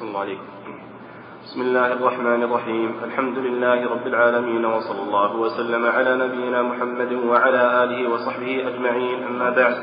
صلى الله عليكم بسم الله الرحمن الرحيم. الحمد لله رب العالمين وصلى الله وسلم على نبينا محمد وعلى آله وصحبه أجمعين. أما بعد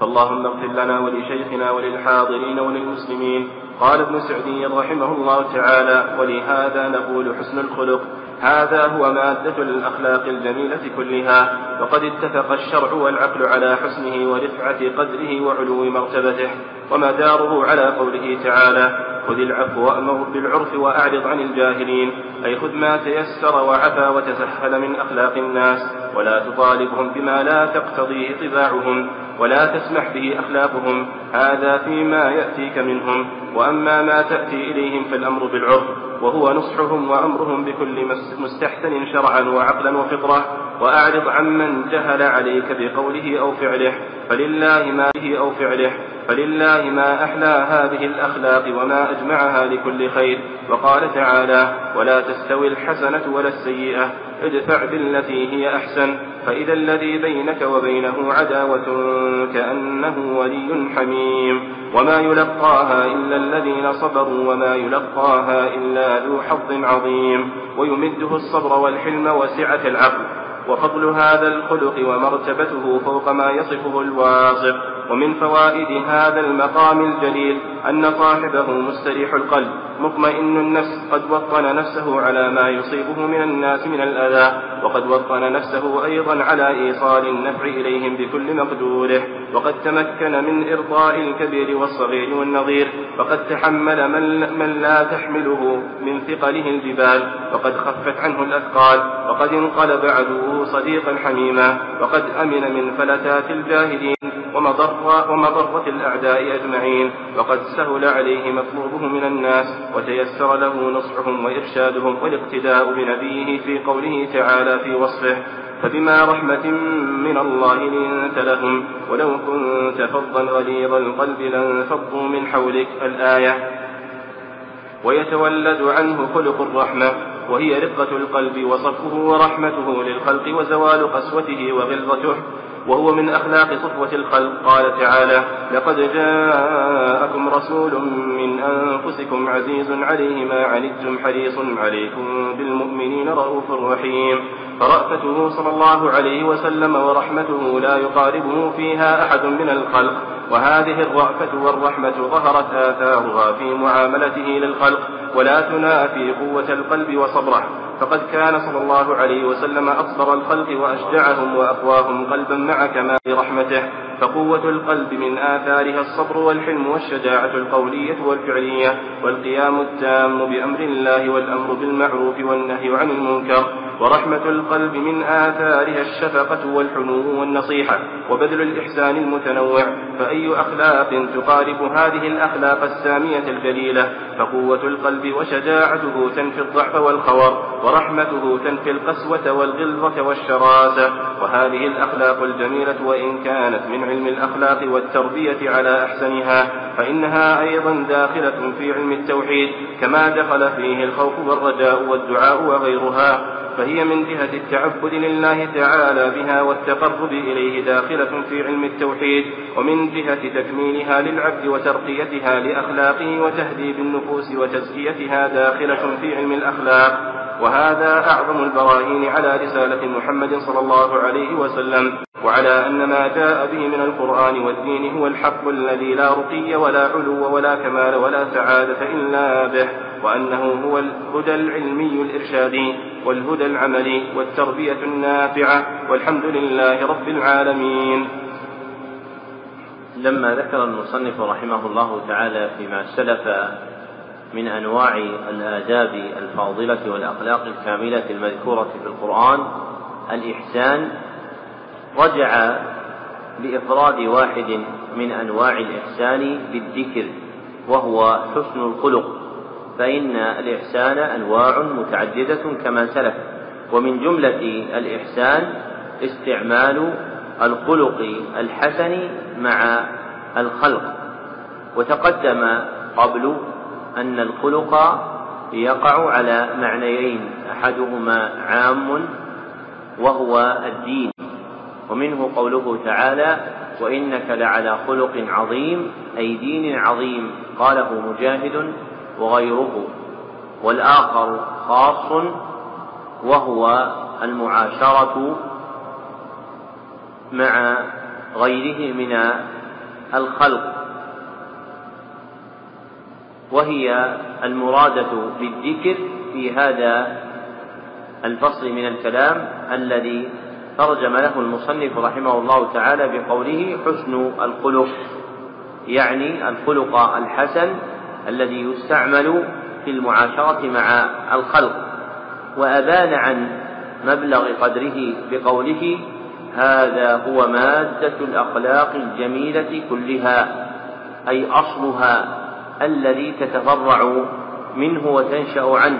فاللهم اغفر لنا ولشيخنا وللحاضرين وللمسلمين. قال ابن سعدي رحمه الله تعالى ولهذا نقول حسن الخلق هذا هو مادة الأخلاق الجميلة كلها وقد اتفق الشرع والعقل على حسنه ورفعة قدره وعلو مرتبته ومداره على قوله تعالى خذ العفو وأمر بالعرف وأعرض عن الجاهلين أي خذ ما تيسر وعفى وتسهل من أخلاق الناس ولا تطالبهم بما لا تقتضيه طباعهم ولا تسمح به أخلاقهم هذا فيما يأتيك منهم وأما ما تأتي إليهم فالأمر بالعرف. وهو نصحهم وأمرهم بكل مستحسن شرعا وعقلا وفطرة. وأعرض عمن جهل عليك بقوله أو فعله فلله ما به أو فعله فلله ما أحلى هذه الأخلاق وما أجمعها لكل خير. وقال تعالى ولا تستوي الحسنة ولا السيئة ادفع بالتي هي أحسن فإذا الذي بينك وبينه عداوة كأنه ولي حميم. وما يلقاها إلا الذين صبروا وما يلقاها إلا ذو حظ عظيم. ويمده الصبر والحلم وسعة العقل. وفضل هذا الخلق ومرتبته فوق ما يصفه الواصف. ومن فوائد هذا المقام الجليل أن صاحبه مستريح القلب مطمئن النفس قد وطن نفسه على ما يصيبه من الناس من الأذى وقد وطن نفسه أيضا على إيصال النفع إليهم بكل مقدوره وقد تمكن من إرضاء الكبير والصغير والنظير وقد تحمل من, لا تحمله من ثقله الجبال وقد خفت عنه الأثقال وقد انقلب عدوه صديقا حميما وقد أمن من فلتات الجاهلين. ومضر ومضرة الأعداء أجمعين. وقد سهل عليه مطلوبه من الناس وتيسر له نصحهم وإرشادهم والاقتداء بنبيه في قوله تعالى في وصفه. فبما رحمة من الله لنت لهم ولو كنت فظا غليظ القلب لانفضوا من حولك الآية. ويتولد عنه خلق الرحمة وهي رقة القلب وصفه ورحمته للخلق وزوال قسوته وغلظته. وهو من أخلاق صفوة الخلق. قال تعالى لقد جاءكم رسول من أنفسكم عزيز عليه ما عنتم حريص عليكم بالمؤمنين رؤوف رحيم. فرأفته صلى الله عليه وسلم ورحمته لا يقاربه فيها أحد من الخلق. وهذه الرأفة والرحمة ظهرت آثارها في معاملته للخلق ولا تنافي قوة القلب وصبره. فقد كان صلى الله عليه وسلم أصبر الخلق وأشجعهم وأقواهم قلبا مع كمال رحمته فقوة القلب من آثارها الصبر والحلم والشجاعة القولية والفعلية والقيام التام بأمر الله والأمر بالمعروف والنهي عن المنكر. ورحمة القلب من آثارها الشفقة والحنو والنصيحة وبذل الإحسان المتنوع فأي أخلاق تقارب هذه الأخلاق السامية الجليلة؟ فقوة القلب وشجاعته تنفي الضعف والخور ورحمته تنفي القسوة والغلظة والشراسة وهذه الأخلاق الجميلة وإن كانت من علم الأخلاق والتربية على أحسنها فإنها أيضا داخلة في علم التوحيد كما دخل فيه الخوف والرجاء والدعاء وغيرها. فهي من جهة التعبد لله تعالى بها والتقرب إليه داخلة في علم التوحيد ومن جهة تكميلها للعبد وترقيتها لأخلاقه وتهذيب النفوس وتزكيتها داخلة في علم الأخلاق. وهذا أعظم البراهين على رسالة محمد صلى الله عليه وسلم وعلى أن ما جاء به من القرآن والدين هو الحق الذي لا رقي ولا علو ولا كمال ولا سعادة إلا به. وأنه هو الهدى العلمي الإرشادي والهدى العملي والتربية النافعة والحمد لله رب العالمين. لما ذكر المصنف رحمه الله تعالى فيما سلف من أنواع الآداب الفاضلة والأخلاق الكاملة المذكورة في القرآن الإحسان رجع لافراد واحد من أنواع الإحسان بالذكر وهو حسن الخلق. فإن الإحسان أنواع متعددة كما سلف ومن جملة الإحسان استعمال الخلق الحسن مع الخلق. وتقدم قبل أن الخلق يقع على معنيين أحدهما عام وهو الدين. ومنه قوله تعالى وإنك لعلى خلق عظيم أي دين عظيم. قاله مجاهد وغيره. والآخر خاص وهو المعاشرة مع غيره من الخلق. وهي المرادة بالذكر في هذا الفصل من الكلام الذي ترجم له المصنف رحمه الله تعالى بقوله حسن الخلق يعني الخلق الحسن الذي يستعمل في المعاشرة مع الخلق وأبان عن مبلغ قدره بقوله هذا هو مادة الأخلاق الجميلة كلها أي أصلها الذي تتفرع منه وتنشأ عنه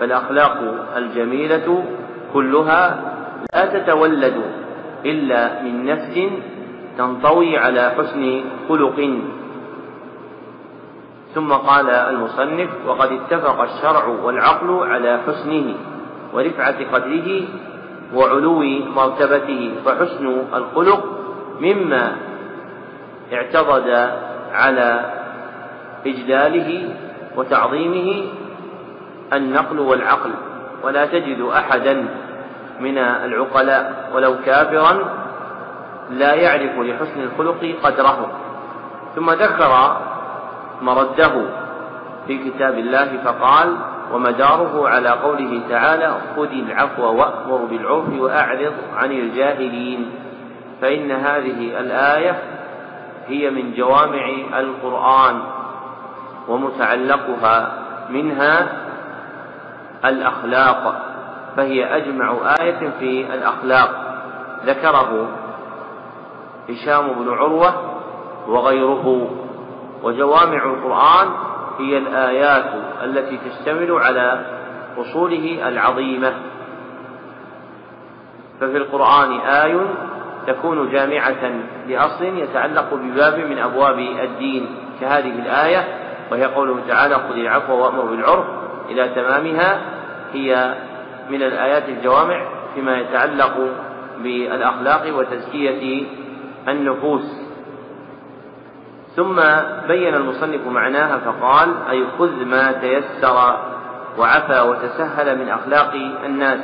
فالأخلاق الجميلة كلها لا تتولد إلا من نفس تنطوي على حسن خلق ثم قال المصنف وقد اتفق الشرع والعقل على حسنه ورفعة قدره وعلو مرتبته فحسن الخلق مما اعتضد على إجلاله وتعظيمه النقل والعقل. ولا تجد أحدا من العقلاء ولو كافرا لا يعرف لحسن الخلق قدره. ثم ذكر مرده في كتاب الله فقال ومداره على قوله تعالى خذ العفو وأمر بالعرف وأعرض عن الجاهلين. فإن هذه الآية هي من جوامع القرآن ومتعلقها منها الأخلاق فهي أجمع آية في الأخلاق. ذكره هشام بن عروة وغيره. وجوامع القرآن هي الآيات التي تشتمل على أصوله العظيمة. ففي القرآن آي تكون جامعة لأصل يتعلق بباب من أبواب الدين كهذه الآية وهي قوله تعالى خذ العفو وأمر بالعرف. إلى تمامها هي من الآيات الجوامع فيما يتعلق بالأخلاق وتزكية النفوس. ثم بين المصنف معناها فقال أي خذ ما تيسر وعفى وتسهل من أخلاق الناس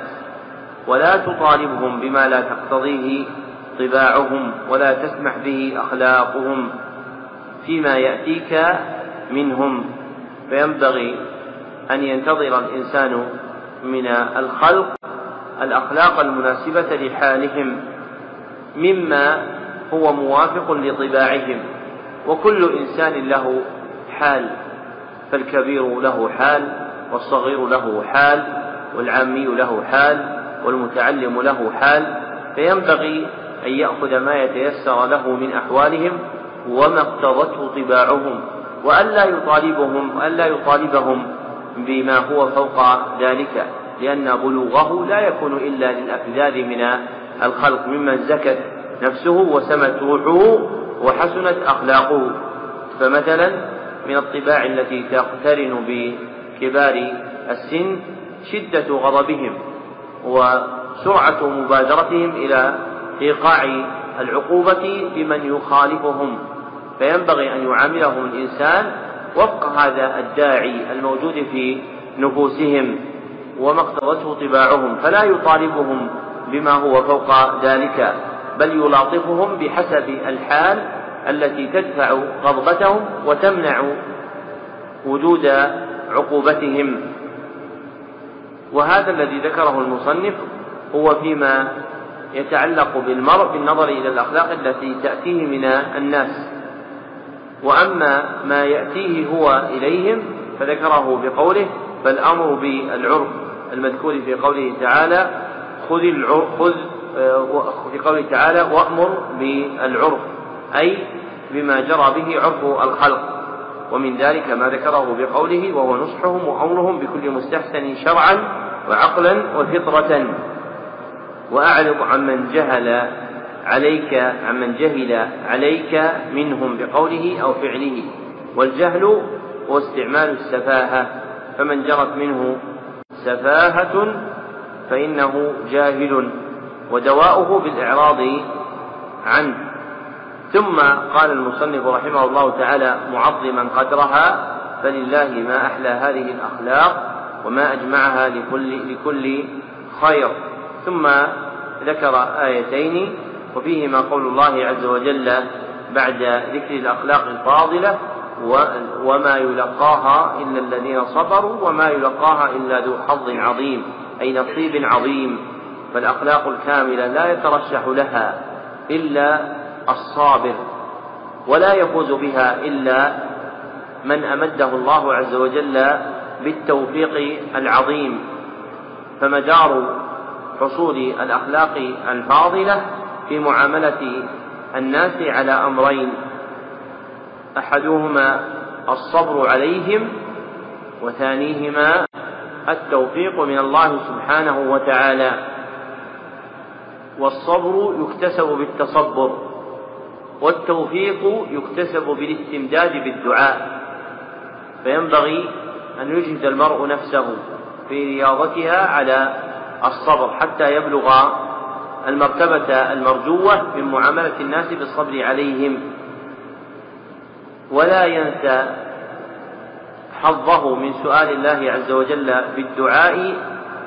ولا تطالبهم بما لا تقتضيه طباعهم ولا تسمح به أخلاقهم فيما يأتيك منهم. فينبغي أن ينتظر الإنسان من الخلق الأخلاق المناسبة لحالهم مما هو موافق لطباعهم. وكل إنسان له حال فالكبير له حال والصغير له حال والعامي له حال والمتعلم له حال فينبغي أن يأخذ ما يتيسر له من أحوالهم وما اقتضته طباعهم وألا يطالبهم ألا يطالبهم بما هو فوق ذلك لأن بلوغه لا يكون إلا للأفذاذ من الخلق ممن زكت نفسه وسمت روحه وحسنت أخلاقه. فمثلا من الطباع التي تقترن بكبار السن شدة غضبهم وسرعة مبادرتهم إلى إيقاع العقوبة بمن يخالفهم. فينبغي أن يعاملهم الإنسان وفق هذا الداعي الموجود في نفوسهم وما اقتضته طباعهم فلا يطالبهم بما هو فوق ذلك. بل يلاطفهم بحسب الحال التي تدفع غضبتهم وتمنع وجود عقوبتهم. وهذا الذي ذكره المصنف هو فيما يتعلق بالمرء بالنظر إلى الأخلاق التي تأتيه من الناس. وأما ما يأتيه هو إليهم فذكره بقوله فالأمر بالعرف. المذكور في قوله تعالى خذ العرف خذ في قوله تعالى وأمر بالعرف أي بما جرى به عرف الخلق. ومن ذلك ما ذكره بقوله وهو نصحهم وأمرهم بكل مستحسن شرعا وعقلا وفطرة. وأعرض عمن جهل عليك عمن جهل عليك منهم بقوله أو فعله. والجهل هو استعمال السفاهة فمن جرت منه سفاهة فإنه جاهل. ودواؤه بالإعراض عنه. ثم قال المصنف رحمه الله تعالى معظما قدرها فلله ما أحلى هذه الأخلاق وما أجمعها لكل لكل خير. ثم ذكر آيتين وفيهما قول الله عز وجل بعد ذكر الأخلاق الفاضلة وما يلقاها إلا الذين صبروا وما يلقاها إلا ذو حظ عظيم أي نصيب عظيم. فالأخلاق الكاملة لا يترشح لها إلا الصابر ولا يفوز بها إلا من أمده الله عز وجل بالتوفيق العظيم. فمدار حصول الأخلاق الفاضلة في معاملة الناس على أمرين أحدهما الصبر عليهم وثانيهما التوفيق من الله سبحانه وتعالى. والصبر يكتسب بالتصبر والتوفيق يكتسب بالاستمداد بالدعاء. فينبغي أن يجهد المرء نفسه في رياضتها على الصبر حتى يبلغ المرتبة المرجوة من معاملة الناس بالصبر عليهم. ولا ينسى حظه من سؤال الله عز وجل بالدعاء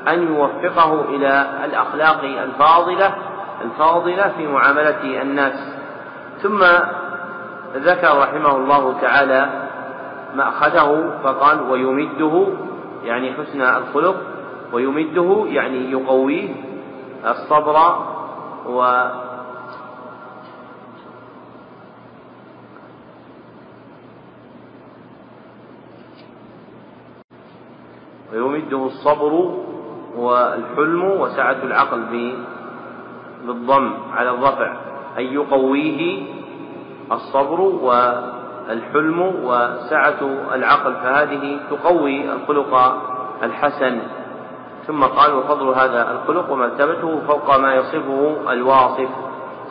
أن يوفقه إلى الأخلاق الفاضلة الفاضلة في معاملة الناس. ثم ذكر رحمه الله تعالى مأخذه فقال ويمده يعني حسن الخلق ويمده يعني يقويه الصبر و ويمده الصبر والحلم وسعة العقل بالضم على الرفع أي يقويه الصبر والحلم وسعة العقل فهذه تقوي الخلق الحسن. ثم قال وفضل هذا الخلق ومرتبته فوق ما يصفه الواصف.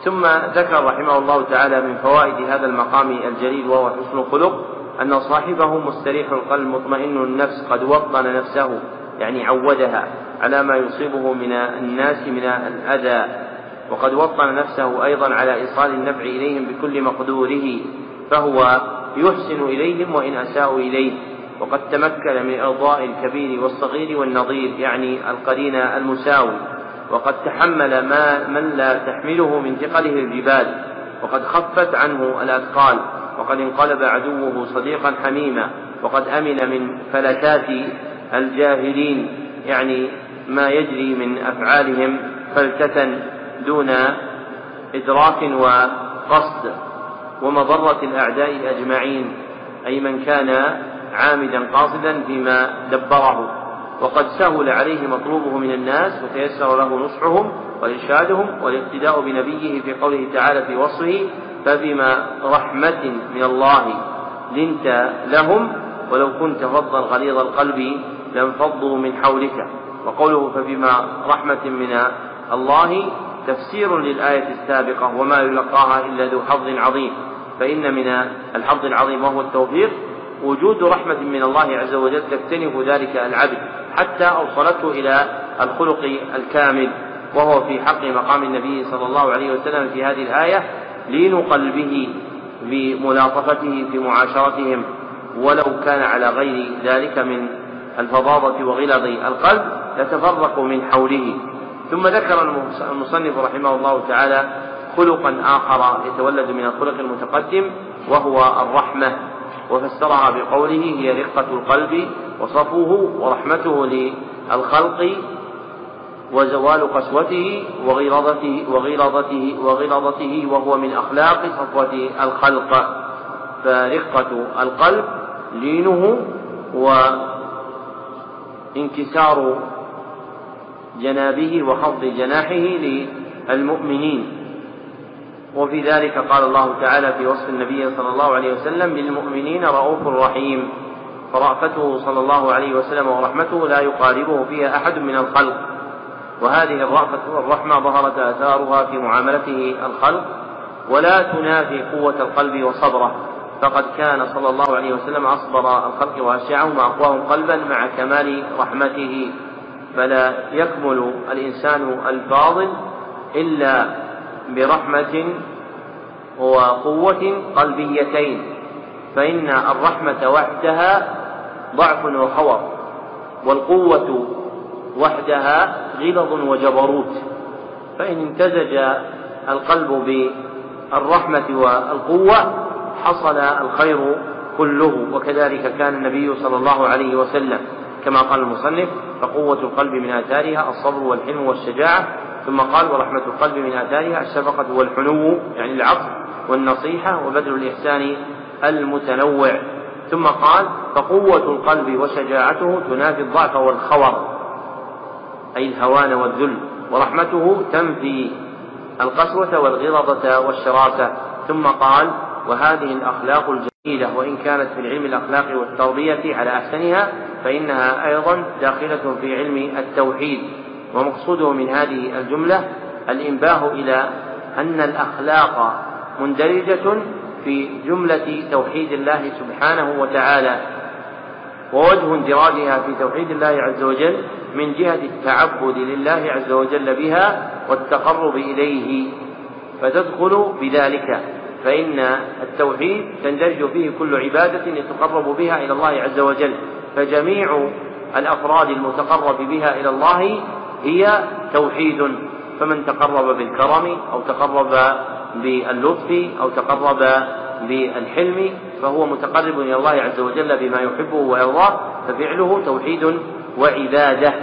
ثم ذكر رحمه الله تعالى من فوائد هذا المقام الجليل وهو حسن الخلق أن صاحبه مستريح القلب مطمئن النفس قد وطن نفسه. يعني عودها على ما يصيبه من الناس من الأذى. وقد وطن نفسه أيضا على إيصال النفع إليهم بكل مقدوره فهو يحسن إليهم وإن أساءوا إليه. وقد تمكن من إرضاء الكبير والصغير والنظير يعني القرين المساوي. وقد تحمل ما من لا تحمله من ثقله الجبال. وقد خفت عنه الأثقال. وقد انقلب عدوه صديقا حميما. وقد أمن من فلتات الجاهلين يعني ما يجري من أفعالهم فلتة دون إدراك وقصد ومضرة الأعداء أجمعين أي من كان عامدا قاصدا فيما دبره. وقد سهل عليه مطلوبه من الناس وتيسر له نصحهم وإرشادهم والاقتداء بنبيه في قوله تعالى في وصفه فبما رحمة من الله لنت لهم ولو كنت فظا غليظ القلب لانفضوا من حولك. وقوله فبما رحمة من الله تفسير للآية السابقة وما يلقاها إلا ذو حظ عظيم. فإن من الحظ العظيم وهو التوفيق وجود رحمة من الله عز وجل تكتنف ذلك العبد حتى أوصلته إلى الخلق الكامل. وهو في حق مقام النبي صلى الله عليه وسلم في هذه الآية لين قلبه بملاطفته في معاشرتهم ولو كان على غير ذلك من الفظاظة وغلظ القلب يتفرق من حوله. ثم ذكر المصنف رحمه الله تعالى خلقا آخر يتولد من الخلق المتقدم وهو الرحمة وفسرها بقوله هي رقة القلب وصفوه ورحمته للخلق وزوال قسوته وغلظته وغلظته وغلظته وهو من أخلاق صفوة الخلق. فرقة القلب لينه وانكسار جنابه وخفض جناحه للمؤمنين. وفي ذلك قال الله تعالى في وصف النبي صلى الله عليه وسلم بالمؤمنين رؤوف رحيم. فرأفته صلى الله عليه وسلم ورحمته لا يقاربه فيها أحد من الخلق. وهذه الرأفة والرحمة ظهرت آثارها في معاملته الخلق ولا تنافي قوة القلب وصبره. فقد كان صلى الله عليه وسلم أصبر الخلق وأشجعهم وأقواهم قلبا مع كمال رحمته. فلا يكمل الإنسان الفاضل إلا برحمة وقوة قلبيتين فإن الرحمة وحدها ضعف وخور والقوة وحدها غلظ وجبروت. فإن امتزج القلب بالرحمة والقوة حصل الخير كله وكذلك كان النبي صلى الله عليه وسلم كما قال المصنف فقوة القلب من آثارها الصبر والحلم والشجاعة. ثم قال ورحمة القلب من آثارها الشفقة والحنو يعني العطف والنصيحة وبذل الإحسان المتنوع. ثم قال فقوة القلب وشجاعته تنافي الضعف والخور أي الهوان والذل ورحمته تنفي القسوة والغلظة والشراسة. ثم قال وهذه الأخلاق الجميلة وإن كانت في العلم الأخلاق والتربية على أحسنها فإنها أيضا داخلة في علم التوحيد. ومقصوده من هذه الجملة الإنباه إلى أن الأخلاق مندرجة في جملة توحيد الله سبحانه وتعالى. ووجه اندراجها في توحيد الله عز وجل من جهة التعبد لله عز وجل بها والتقرب إليه فتدخل بذلك. فإن التوحيد تندرج فيه كل عبادة يتقرب بها إلى الله عز وجل فجميع الأفراد المتقرب بها إلى الله هي توحيد. فمن تقرب بالكرم أو تقرب باللطف أو تقرب بالحلم فهو متقرب إلى الله عز وجل بما يحبه ويرضاه ففعله توحيد وعبادة.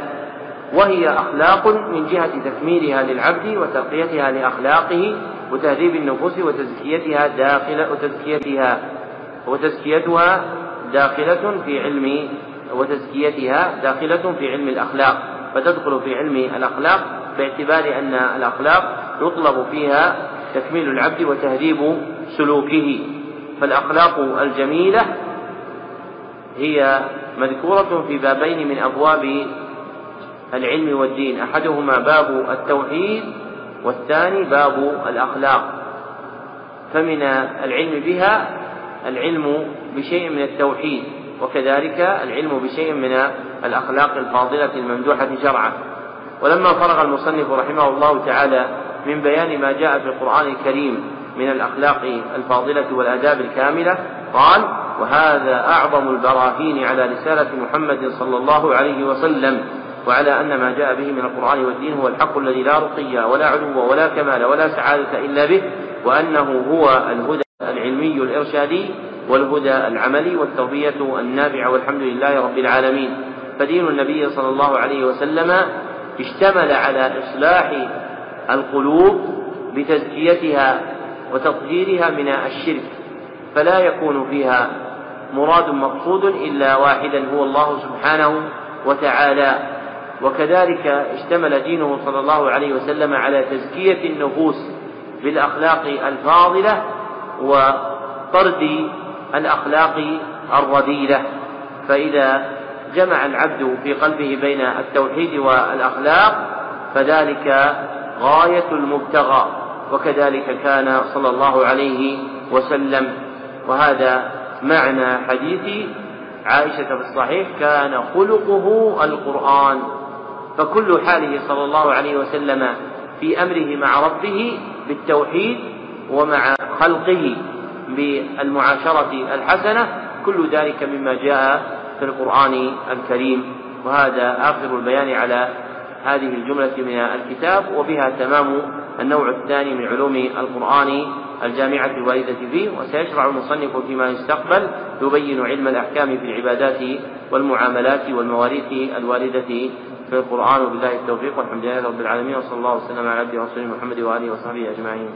وهي أخلاق من جهة تكميلها للعبد وترقيتها لأخلاقه وتهذيب النفوس وتزكيتها داخلة وتزكيتها وتزكيتها داخلة في علم وتزكيتها داخلة في علم الأخلاق. فتدخل في علم الأخلاق باعتبار أن الأخلاق يطلب فيها تكميل العبد وتهذيب سلوكه. فالأخلاق الجميلة هي مذكورة في بابين من أبواب العلم والدين. أحدهما باب التوحيد والثاني باب الأخلاق. فمن العلم بها العلم بشيء من التوحيد وكذلك العلم بشيء من الأخلاق الفاضلة الممدوحة شرعا. ولما فرغ المصنف رحمه الله تعالى من بيان ما جاء في القرآن الكريم من الأخلاق الفاضلة والآداب الكاملة قال وهذا أعظم البراهين على رسالة محمد صلى الله عليه وسلم. وعلى أن ما جاء به من القرآن والدين هو الحق الذي لا رقي ولا علو ولا كمال ولا سعادة إلا به وأنه هو الهدى العلمي الإرشادي والهدى العملي والتربية النافعة والحمد لله رب العالمين. فدين النبي صلى الله عليه وسلم اشتمل على إصلاح القلوب بتزكيتها وتطهيرها من الشرك فلا يكون فيها مراد مقصود إلا واحدا هو الله سبحانه وتعالى. وكذلك اشتمل دينه صلى الله عليه وسلم على تزكية النفوس بالأخلاق الفاضلة وطرد الأخلاق الرذيلة. فإذا جمع العبد في قلبه بين التوحيد والأخلاق فذلك غاية المبتغى وكذلك كان صلى الله عليه وسلم. وهذا معنى حديث عائشة في الصحيح كان خلقه القرآن. فكل حاله صلى الله عليه وسلم في أمره مع ربه بالتوحيد ومع خلقه بالمعاشرة الحسنة كل ذلك مما جاء في القرآن الكريم. وهذا آخر البيان على هذه الجملة من الكتاب وبها تمام النوع الثاني من علوم القرآن الجامعة الواردة فيه. وسيشرع المصنف فيما يستقبل يبين علم الأحكام في العبادات والمعاملات والمواريث الواردة في القرآن وبالله التوفيق والحمد لله رب العالمين وصلى الله وسلم على عبده ورسوله محمد وآله وصحبه أجمعين.